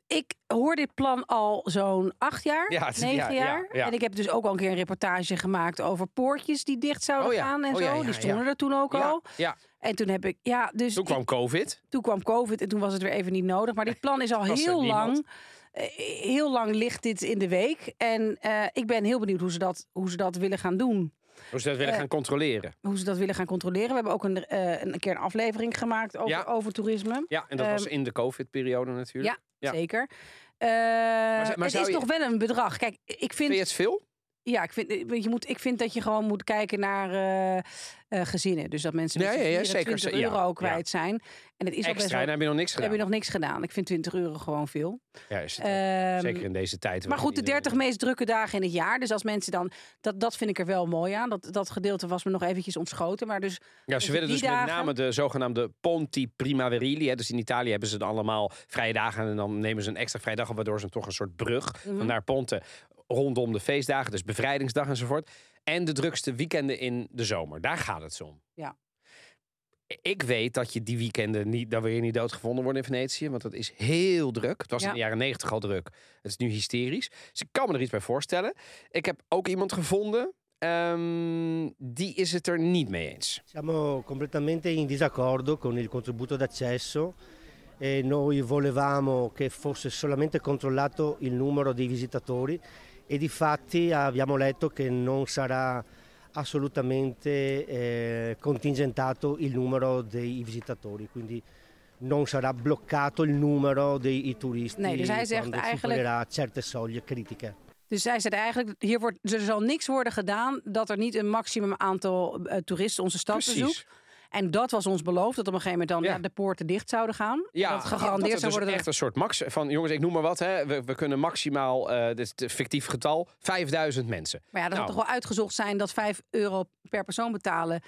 Ik hoor dit plan al zo'n acht jaar,
Ja, het-
negen
ja, ja,
jaar.
ja.
En ik heb dus ook al een keer een reportage gemaakt over poortjes die dicht zouden
Oh
gaan en
oh
zo. die stonden er toen ook al.
ja.
En toen heb ik, ja, dus
toen
ik-
kwam COVID.
toen kwam COVID en toen was het weer even niet nodig. Maar dit plan is al [laughs] heel lang. eh, Heel lang ligt dit in de week. En eh, ik ben heel benieuwd hoe ze dat, hoe ze dat willen gaan doen.
Hoe ze dat willen
Eh,
gaan controleren.
Hoe ze dat willen gaan controleren. We hebben ook een, eh, een keer een aflevering gemaakt over,
Ja.
over toerisme.
Ja, en dat was
Ehm,
in de COVID-periode natuurlijk.
Ja,
Ja.
zeker. Eh,
maar
het
zou
is
je-
toch wel een bedrag. Kijk, ik vind,
Vind je het veel?
Ja, ik vind, weet je, moet, ik vind dat je gewoon moet kijken naar eh, eh, gezinnen. Dus dat mensen met
ja, ja, zeker.
20
Ja,
euro
ja.
kwijt zijn. En het is al best wel,
en heb je nog niks
heb
gedaan.
je nog niks gedaan. Ik vind 20 euro gewoon veel.
Ja, is het,
Ehm,
zeker in deze tijd.
Maar goed, de
iedereen-
30 meest drukke dagen in het jaar. Dus als mensen dan. Dat, dat vind ik er wel mooi aan. Dat, dat gedeelte was me nog eventjes ontschoten. Maar dus.
Ja, ze willen dus met name de zogenaamde Ponti Primaverili. Hè. Dus in Italië hebben ze dan allemaal vrije dagen. En dan nemen ze een extra vrije dag, op, waardoor ze toch een soort brug
Mhm.
van naar Ponte rondom de feestdagen. Dus bevrijdingsdag enzovoort. En de drukste weekenden in de zomer. Daar gaat het zo om.
Ja.
Ik weet dat je die weekenden niet, dan wil je niet doodgevonden worden in Venetië. Want dat is heel druk. Het was
Ja.
in de jaren negentig al druk. Het is nu hysterisch. Dus ik kan me er iets bij voorstellen. Ik heb ook iemand gevonden. ehm, die is het er niet mee eens.
Siamo completamente in disaccordo con il contributo d'accesso e noi volevamo che fosse solamente controllato il numero dei visitatori e di fatti abbiamo letto che non sarà assolutamente eh, contingentato il numero dei visitatori, quindi non sarà bloccato il numero dei turisti
Nee, dus hij zegt eigenlijk-
certe soglie critiche.
Dus zij zei eigenlijk. Hier wordt, er zal niks worden gedaan. dat er niet een maximum aantal eh, toeristen onze stad bezoekt. En dat was ons beloofd. dat op een gegeven moment dan
Ja.
de poorten dicht zouden gaan.
Ja,
dat gegarandeerd
het
zou
dus
worden. dat-
echt een soort max van jongens, ik noem maar wat, hè. We, we kunnen maximaal, eh dit is het fictief getal, 5000 mensen.
Maar ja, dat
Nou.
zal toch wel uitgezocht zijn dat 5 euro per persoon betalen.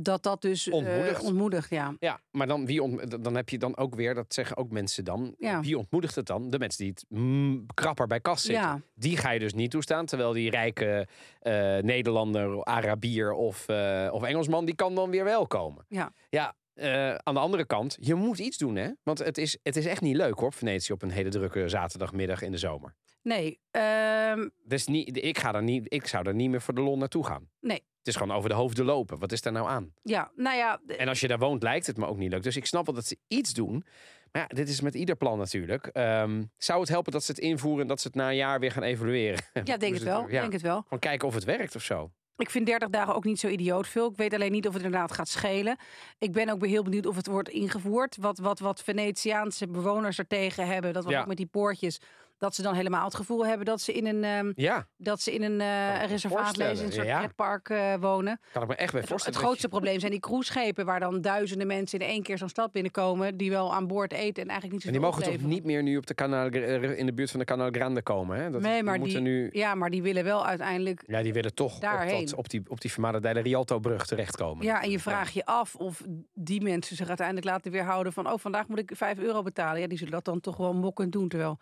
Dat dat dus eh,
Ontmoedigt.
ontmoedigt. Ja.
Ja, maar dan, wie ont, dan heb je dan ook weer, dat zeggen ook mensen dan,
Ja.
wie ontmoedigt het dan? De mensen die het mm, krapper bij kas zitten.
Ja.
Die ga je dus niet toestaan, terwijl die rijke eh, Nederlander, Arabier of, eh, of Engelsman, die kan dan weer wel komen.
Ja.
Ja, eh, aan de andere kant, je moet iets doen, hè? Want het is, het is echt niet leuk, hoor, Venetië op een hele drukke zaterdagmiddag in de zomer.
Nee, ehm,
Dus niet, ik, ga er niet, ik zou er niet meer voor de lol naartoe gaan.
nee.
Het is gewoon over de hoofden lopen. Wat is daar nou aan?
Ja, nou ja,
En als je daar woont, lijkt het me ook niet leuk. Dus ik snap wel dat ze iets doen. Maar ja, dit is met ieder plan natuurlijk. Ehm, zou het helpen dat ze het invoeren en dat ze het na een jaar weer gaan evalueren?
ja [laughs] denk het wel.
ja.
Denk het wel.
Gewoon kijken of het werkt of zo.
Ik vind 30 dagen ook niet zo idioot veel. Ik weet alleen niet of het inderdaad gaat schelen. Ik ben ook heel benieuwd of het wordt ingevoerd. Wat, wat, wat Venetiaanse bewoners er tegen hebben. Dat was
Ja.
ook met die poortjes. Dat ze dan helemaal het gevoel hebben dat ze in een,
Ja,
dat ze in een eh,
me
reservaat lezen, een soort
ja.
pretpark eh, wonen.
kan ik me echt bij voorstellen.
het grootste probleem zijn die cruiseschepen... waar dan duizenden mensen in één keer zo'n stad binnenkomen... die wel aan boord eten en eigenlijk niet
En
zo
die mogen toch niet meer nu op de Canal, in de buurt van de Canal Grande komen? Hè? Dat,
Nee, maar die,
nu.
ja, maar die willen wel uiteindelijk...
Ja, die willen toch op,
Daarheen.
dat, op die, op die Fermata della Rialto-brug terechtkomen.
Ja, en je vraagt je af of die mensen zich uiteindelijk laten weerhouden van... oh, vandaag moet ik 5 euro betalen. Ja, die zullen dat dan toch wel mokkend doen. Terwijl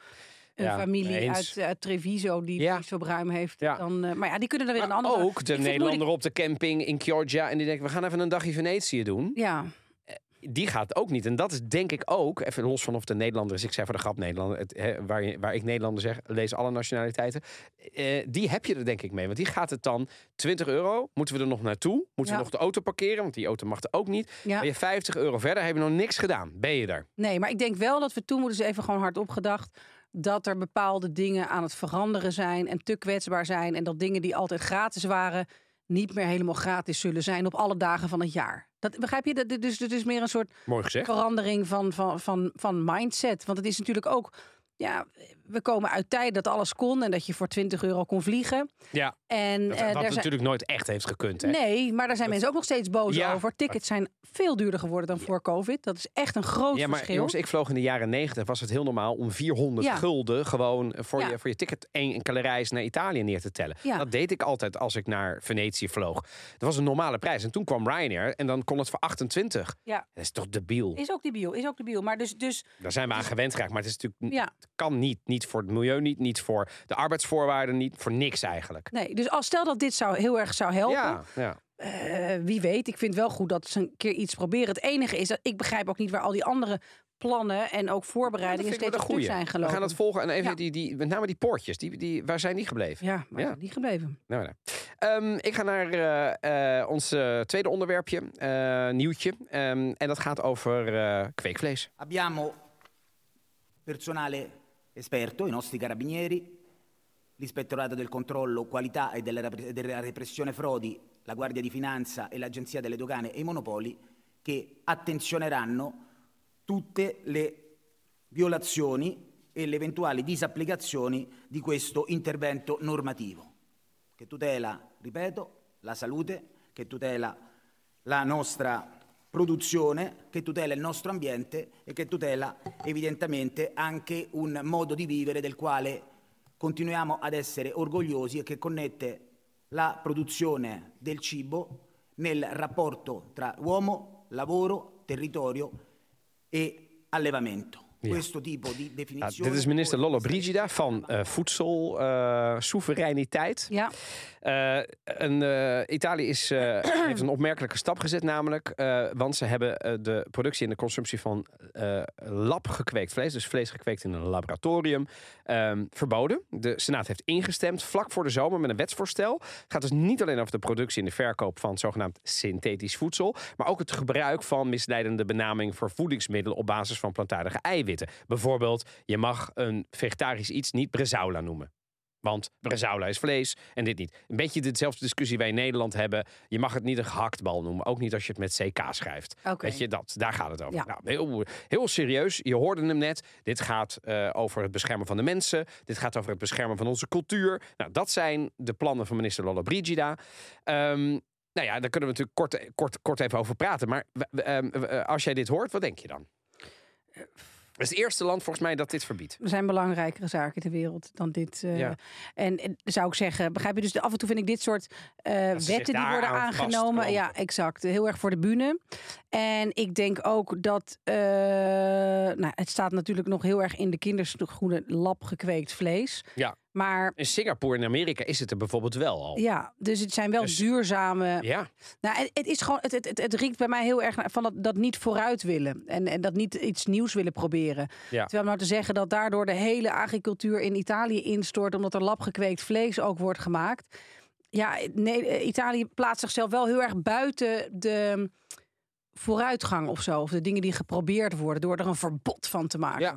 een
Ja,
familie
eens.
uit, uit Treviso die
Ja.
zo bruim heeft...
Ja.
Dan, eh, maar ja, die kunnen dan weer een andere...
ook de Nederlander op de camping in Chioggia. En die denkt, we gaan even een dagje Venetië doen.
Ja,
Die gaat ook niet. En dat is denk ik ook, even los van of de Nederlander is. Ik zei voor de grap Nederlander. Het, waar, je- waar ik Nederlander zeg, lees alle nationaliteiten. Eh, die heb je er denk ik mee. Want die gaat het dan 20 euro. Moeten we er nog naartoe? Moeten we nog de auto parkeren? Want die auto mag er ook niet.
ja.
Ben je 50 euro verder, heb je nog niks gedaan. Ben je er?
Nee, maar ik denk wel dat we toen moeten ze even gewoon hardop gedacht dat er bepaalde dingen aan het veranderen zijn en te kwetsbaar zijn en dat dingen die altijd gratis waren niet meer helemaal gratis zullen zijn op alle dagen van het jaar. Dat begrijp je? Dat, dus het is meer een soort
Mooi gezegd.
verandering van, van, van, van mindset. Want het is natuurlijk ook. Ja, we komen uit tijden dat alles kon en dat je voor 20 euro kon vliegen.
Ja,
En
dat,
eh,
wat
zijn,
natuurlijk nooit echt heeft gekund. Hè?
nee, maar daar zijn mensen ook nog steeds boos
Ja.
over. Tickets zijn veel duurder geworden dan voor COVID. Dat is echt een groot
Ja, maar
verschil.
jongens, ik vloog in de jaren 90. Was het heel normaal om 400
Ja.
gulden gewoon voor, je, voor je ticket één reis naar Italië neer te tellen.
Ja.
Dat deed ik altijd als ik naar Venetië vloog. Dat was een normale prijs. En toen kwam Ryanair en dan kon het voor 28.
Ja.
Dat is toch debiel?
Is ook debiel, is ook debiel. Maar dus, dus
Daar zijn we aan gewend geraakt. Maar het is natuurlijk,
ja,
het kan niet. Niet voor het milieu niet, niet voor de arbeidsvoorwaarden niet, voor niks eigenlijk.
nee. Dus als stel dat dit zou heel erg zou helpen,
Ja, ja.
eh, wie weet. Ik vind wel goed dat ze een keer iets proberen. Het enige is dat ik begrijp ook niet waar al die andere plannen en ook voorbereidingen
Dat
steeds
goeie.
zijn gelopen.
We gaan het volgen. En even
Ja.
die, die, met name die poortjes, die, die, waar zijn die gebleven?
Ja, maar
Ja.
niet gebleven.
Nou, nou. Ehm, ik ga naar eh, eh, ons tweede onderwerpje, eh, nieuwtje. Ehm, en dat gaat over eh, kweekvlees.
Abbiamo personale esperto, i nostri carabinieri, l'Ispettorato del controllo qualità e della, della repressione frodi, la Guardia di Finanza e l'Agenzia delle dogane e i monopoli che attenzioneranno tutte le violazioni e le eventuali disapplicazioni di questo intervento normativo, che tutela, ripeto, la salute, che tutela la nostra produzione, che tutela il nostro ambiente e che tutela evidentemente anche un modo di vivere del quale continuiamo ad essere orgogliosi e che connette la produzione del cibo nel rapporto tra uomo, lavoro, territorio e allevamento.
Ja.
Questo tipo di
Nou,
definizione...
dit is minister Lollo
poi-
Brigida van eh voedselsoevereiniteit.
Ja,
Eh, een, eh, Italië is, eh, [clears throat] heeft een opmerkelijke stap gezet, namelijk. eh, want ze hebben de productie en de consumptie van eh lab gekweekt vlees, dus vlees gekweekt in een laboratorium, ehm, verboden. De Senaat heeft ingestemd vlak voor de zomer met een wetsvoorstel. Het gaat dus niet alleen over de productie en de verkoop van zogenaamd synthetisch voedsel, maar ook het gebruik van misleidende benaming voor voedingsmiddelen op basis van plantaardige eiwitten. Bijvoorbeeld, je mag een vegetarisch iets niet bresaola noemen. Want bresaola is vlees en dit niet. Een beetje dezelfde discussie wij in Nederland hebben. Je mag het niet een gehaktbal noemen. Ook niet als je het met CK schrijft.
Oké.
Weet je, dat, daar gaat het over.
Ja.
Nou, heel, heel serieus. Je hoorde hem net. Dit gaat eh, over het beschermen van de mensen. Dit gaat over het beschermen van onze cultuur. Nou, dat zijn de plannen van minister Lollobrigida. Ehm nou ja, daar kunnen we natuurlijk kort, kort, kort even over praten. Maar ehm, eh, als jij dit hoort, wat denk je dan? Het is het eerste land volgens mij dat dit verbiedt.
er zijn belangrijkere zaken ter wereld dan dit. eh.
Ja.
En, en zou ik zeggen, begrijp je? Dus af en toe vind ik dit soort eh, wetten die worden aangenomen. Ja, exact. Heel erg voor de bühne. En ik denk ook dat. eh, nou, het staat natuurlijk nog heel erg in de kinderschoenen lab gekweekt vlees.
Ja.
Maar
In Singapore en Amerika is het er bijvoorbeeld wel al.
ja, dus het zijn wel
Dus-
duurzame.
Ja.
Nou, het, het is gewoon, het, het, het, het riekt bij mij heel erg naar- van dat, dat niet vooruit willen. En, en dat niet iets nieuws willen proberen.
Ja.
Terwijl nou te zeggen dat daardoor de hele agricultuur in Italië instort. omdat er labgekweekt vlees ook wordt gemaakt. ja, nee, eh, Italië plaatst zichzelf wel heel erg buiten de vooruitgang of zo. Of de dingen die geprobeerd worden door er een verbod van te maken.
Ja.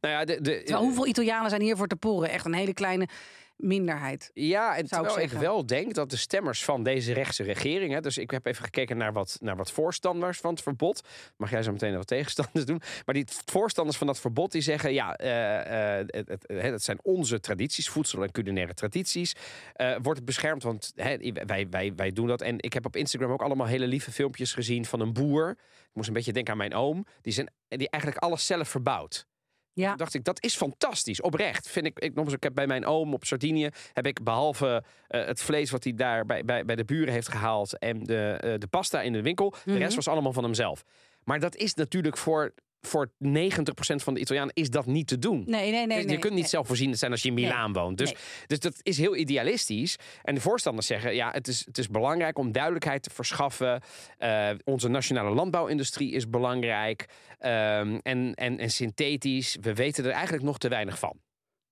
Nou ja, de, de,
Terwijl hoeveel Italianen zijn hiervoor te poren? Echt een hele kleine minderheid.
Ja, en
Zou ik
terwijl ik, wel denk dat de stemmers van deze rechtse regering... Hè, dus ik heb even gekeken naar wat, naar wat voorstanders van het verbod. Mag jij zo meteen wat tegenstanders [laughs] doen. Maar die voorstanders van dat verbod die zeggen... ja, eh, eh, het, het, het, het zijn onze tradities, voedsel- en culinaire tradities. Eh, wordt het beschermd, want hè, wij, wij, wij doen dat. En ik heb op Instagram ook allemaal hele lieve filmpjes gezien van een boer. Ik moest een beetje denken aan mijn oom. Die, zijn, die eigenlijk alles zelf verbouwt.
Ja,
Toen dacht ik, dat is fantastisch. Oprecht. Vind ik, ik, nog eens, ik heb bij mijn oom op Sardinië... heb ik behalve eh, het vlees wat hij daar bij, bij, bij de buren heeft gehaald... en de, eh, de pasta in de winkel, de
Mhm.
rest was allemaal van hemzelf. Maar dat is natuurlijk voor, voor 90% van de Italianen is dat niet te doen.
nee, nee, nee.
je
nee,
kunt niet
nee.
zelfvoorzienend zijn als je in Milaan woont. Dus, dus dat is heel idealistisch. En de voorstanders zeggen, ja, het is, het is belangrijk om duidelijkheid te verschaffen. Eh, onze nationale landbouwindustrie is belangrijk. Ehm, en, en, en synthetisch, we weten er eigenlijk nog te weinig van.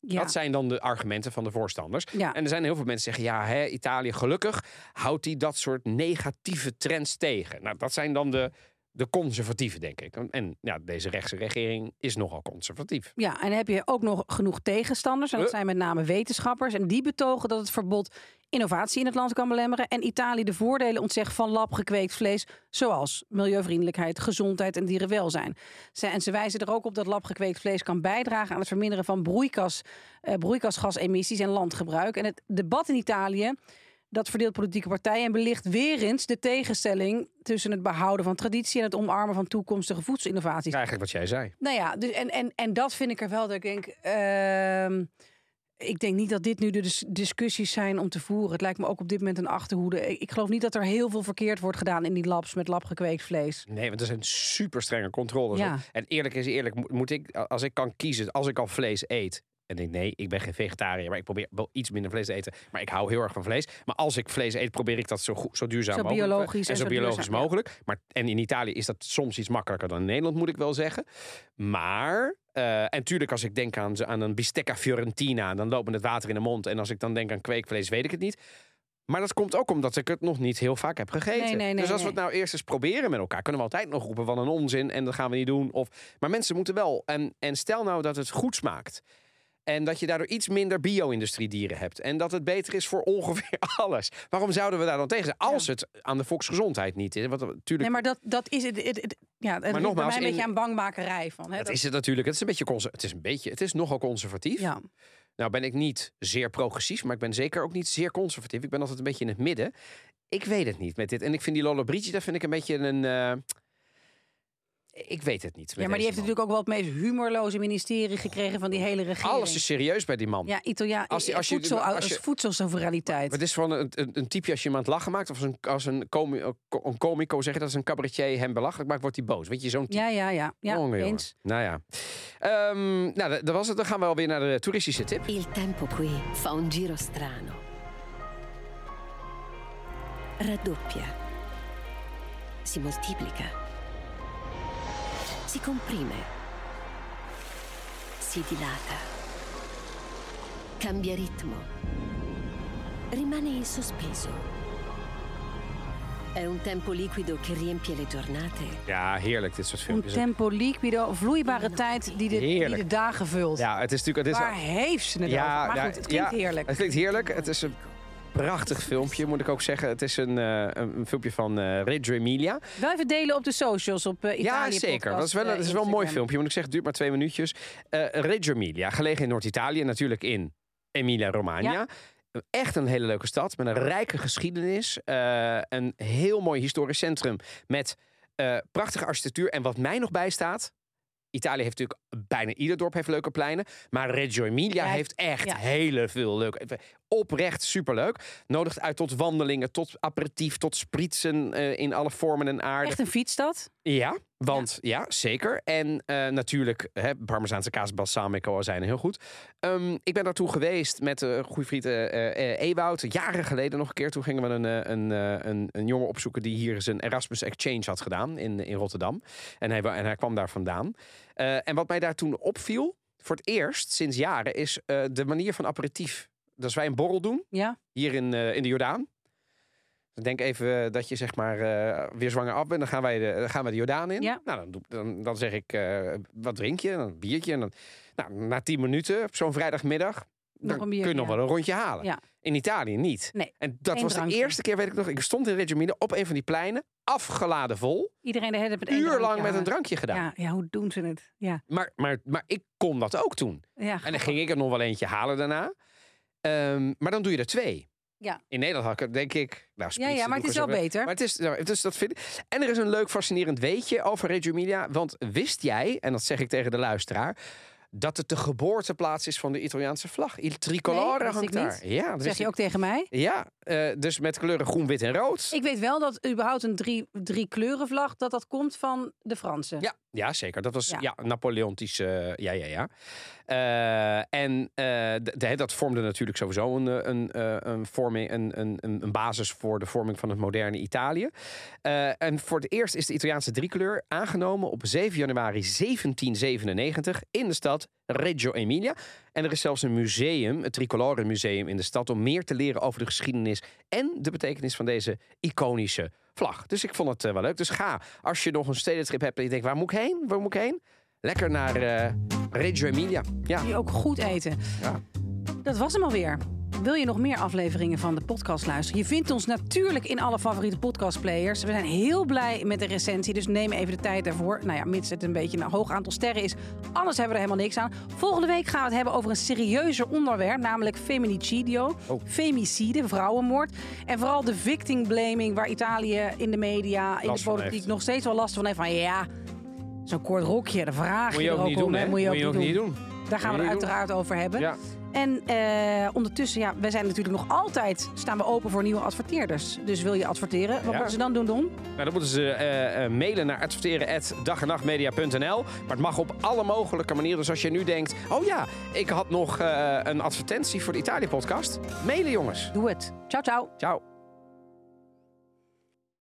Ja.
Dat zijn dan de argumenten van de voorstanders.
Ja.
En er zijn heel veel mensen die zeggen, ja, hè, Italië gelukkig houdt hij dat soort negatieve trends tegen. Nou, dat zijn dan de, de conservatieven, denk ik. En ja, deze rechtse regering is nogal conservatief.
Ja, en heb je ook nog genoeg tegenstanders. En dat zijn met name wetenschappers. En die betogen dat het verbod innovatie in het land kan belemmeren. En Italië de voordelen ontzegt van labgekweekt vlees. Zoals milieuvriendelijkheid, gezondheid en dierenwelzijn. En ze wijzen er ook op dat labgekweekt vlees kan bijdragen aan het verminderen van broeikas, eh, broeikasgasemissies en landgebruik. En het debat in Italië. Dat verdeelt politieke partijen en belicht weer eens de tegenstelling tussen het behouden van traditie en het omarmen van toekomstige voedselinnovaties.
Eigenlijk wat jij zei.
Nou ja, dus en, en, en dat vind ik er wel dat ik denk. ehm, ik denk niet dat dit nu de dis- discussies zijn om te voeren. Het lijkt me ook op dit moment een achterhoede. Ik, geloof niet dat er heel veel verkeerd wordt gedaan in die labs met labgekweekt vlees.
Nee, want er zijn super strenge controles.
Ja.
En eerlijk is eerlijk, moet ik, als ik kan kiezen, als ik al vlees eet. En ik nee, ik ben geen vegetariër, maar ik probeer wel iets minder vlees te eten. Maar ik hou heel erg van vlees. Maar als ik vlees eet, probeer ik dat zo, goed, zo duurzaam
Zo
mogelijk.
biologisch
en zo biologisch
duurzaam, ja.
mogelijk. Maar, en in Italië is dat soms iets makkelijker dan in Nederland, moet ik wel zeggen. Maar, eh, en tuurlijk als ik denk aan, aan een bistecca fiorentina, dan loopt me het water in de mond. En als ik dan denk aan kweekvlees, weet ik het niet. Maar dat komt ook omdat ik het nog niet heel vaak heb gegeten.
Nee, nee, nee,
dus als we het nou eerst eens proberen met elkaar, kunnen we altijd nog roepen van een onzin en dat gaan we niet doen. Of, maar mensen moeten wel. En, en stel nou dat het goed smaakt. En dat je daardoor iets minder bio-industriedieren hebt. En dat het beter is voor ongeveer [laughs] alles. Waarom zouden we daar dan tegen zijn? Als het aan de volksgezondheid niet is. Want natuurlijk,
Nee, maar dat, dat is het. het, het- ja, het
nogmaals,
mij een beetje aan bangmakerij van. Hè,
dat
dat-
is het natuurlijk. Het is een beetje, het is een beetje, het is nogal conservatief.
ja.
Nou ben ik niet zeer progressief, maar ik ben zeker ook niet zeer conservatief. Ik ben altijd een beetje in het midden. Ik weet het niet met dit. En ik vind die Lollobrigida vind ik een beetje een... eh, ik weet het niet.
ja, maar die heeft natuurlijk ook wel het meest humorloze ministerie gekregen van die hele regering.
Alles is serieus bij die man.
Ja, Italiaan.
Als die- als je-
voedsel,
als je-
voedselsoevereiniteit.
Het is van een, een, een type als je hem aan het lachen maakt. Of als een, als een, comi, een comico zeg je dat is een cabaretier hem belachelijk maakt, wordt hij boos. Weet je, zo'n type.
Ja, ja, ja. ja eens.
Nou ja. Ehm, nou, dat dat was het. Dan gaan we alweer naar de toeristische tip.
Il tempo qui fa un giro strano. Raddoppia. Si moltiplica. Si comprime. Si dilata. Cambia ritmo. Rimane in sospeso. È un tempo liquido che riempie le giornate
Ja, heerlijk dit soort
Een
filmpjes.
tempo liquido, vloeibare tijd die de, die de dagen vult.
Ja, het is natuurlijk... Het is,
Waar heeft ze het over? Maar goed, het klinkt
ja,
heerlijk.
Het klinkt heerlijk. Het is een prachtig filmpje, moet ik ook zeggen. Het is een, eh, een filmpje van eh Reggio Emilia.
Wel even delen op de socials op eh Italië
ja, zeker.
Podcast,
dat is wel, dat is wel een mooi filmpje. Moet ik zeggen, het duurt maar twee minuutjes. Reggio Emilia, gelegen in Noord-Italië. Natuurlijk in Emilia-Romagna.
Ja.
Echt een hele leuke stad met een rijke geschiedenis. Een heel mooi historisch centrum met prachtige architectuur. En wat mij nog bijstaat... Italië heeft natuurlijk bijna ieder dorp heeft leuke pleinen. Maar Reggio Emilia
Ja,
heeft echt
ja.
hele veel leuke. Oprecht superleuk. Nodigt uit tot wandelingen, tot aperitief, tot spritsen eh, in alle vormen en aarden.
Echt een fietsstad.
Ja, want ja, zeker. En eh, natuurlijk, hè, Parmezaanse kaas, balsamico zijn heel goed. Ehm, ik ben daartoe geweest met de goede vriend eh, eh, Ewout. Jaren geleden nog een keer. Toen gingen we een, eh, een, eh, een, een jongen opzoeken die hier zijn Erasmus Exchange had gedaan in, in Rotterdam. En hij, en hij kwam daar vandaan. Eh, en wat mij daar toen opviel, voor het eerst sinds jaren, is eh, de manier van aperitief. Dus wij een borrel doen,
Ja.
hier in, eh, in de Jordaan. Denk even dat je zeg maar eh, weer zwanger af bent. Dan gaan wij de, dan gaan we de Jordaan in.
Ja.
Nou, dan, dan, dan zeg ik, eh, wat drink je? Dan een biertje. En dan, nou, na tien minuten, op zo'n vrijdagmiddag, dan
een
kun je nog
ja.
wel een rondje halen.
Ja.
In Italië niet.
Nee,
En dat was
drankje.
de eerste keer, weet ik nog. Ik stond in Reggio Emilia op een van die pleinen, afgeladen vol.
Iedereen de hele tijd
Uur lang met een drankje gedaan.
Ja, ja, hoe doen ze het? Ja,
Maar, maar, maar ik kon dat ook toen.
ja.
En dan ging ik er nog wel eentje halen daarna. Ehm, maar dan doe je er twee.
Ja.
In Nederland had ik denk ik... Nou,
ja, ja, maar het is wel beter.
Maar het is, nou, dat vind ik. En er is een leuk, fascinerend weetje over Reggio Emilia. Want wist jij, en dat zeg ik tegen de luisteraar... dat het de geboorteplaats is van de Italiaanse vlag. Il tricolore
Nee,
hangt
ik
daar.
niet.
Ja, dat
zeg je
ik.
ook tegen mij?
Ja, eh, dus met kleuren groen, wit en rood.
Ik weet wel dat überhaupt een drie, drie kleurenvlag, dat dat komt van de Fransen.
Ja, ja, zeker. Dat was ja.
Ja.
Napoleontisch. eh, ja, ja, ja. Eh, en eh, dat vormde natuurlijk sowieso een, eh, een, een, vorming, een, een, een basis voor de vorming van het moderne Italië. En voor het eerst is de Italiaanse driekleur aangenomen op 7 januari 1797 in de stad Reggio Emilia. En er is zelfs een museum, het Tricolore Museum in de stad, om meer te leren over de geschiedenis en de betekenis van deze iconische vlag. Dus ik vond het wel leuk. Dus ga, als je nog een stedentrip hebt en je denkt, waar moet ik heen? Waar moet ik heen? Lekker naar eh, Reggio Emilia. Ja.
Die ook goed eten.
Ja.
Dat was hem alweer. Wil je nog meer afleveringen van de podcast luisteren? Je vindt ons natuurlijk in alle favoriete podcastplayers. We zijn heel blij met de recensie, dus neem even de tijd daarvoor. Nou ja, mits het een beetje een hoog aantal sterren is. Anders hebben we er helemaal niks aan. Volgende week gaan we het hebben over een serieuzer onderwerp, namelijk feminicidio.
Oh.
Femicide, vrouwenmoord. En vooral de victim blaming, waar Italië in de media, in
Last
de politiek nog steeds wel last van heeft. Van ja, zo'n kort rokje, de vraag
Moet je ook niet doen, hè?
Moet je ook, niet doen.
doen.
Daar gaan we het uiteraard over hebben.
Ja.
En eh, ondertussen, ja, wij zijn natuurlijk nog altijd staan we open voor nieuwe adverteerders. Dus wil je adverteren, wat
Ja.
moeten ze dan doen, Don?
Nou, dan moeten ze eh, eh, mailen naar adverteren.dagenachtmedia.nl. Maar het mag op alle mogelijke manieren. Dus als je nu denkt, oh ja, ik had nog een advertentie voor de Italië-podcast. Mailen, jongens.
Doe het. Ciao, ciao.
Ciao.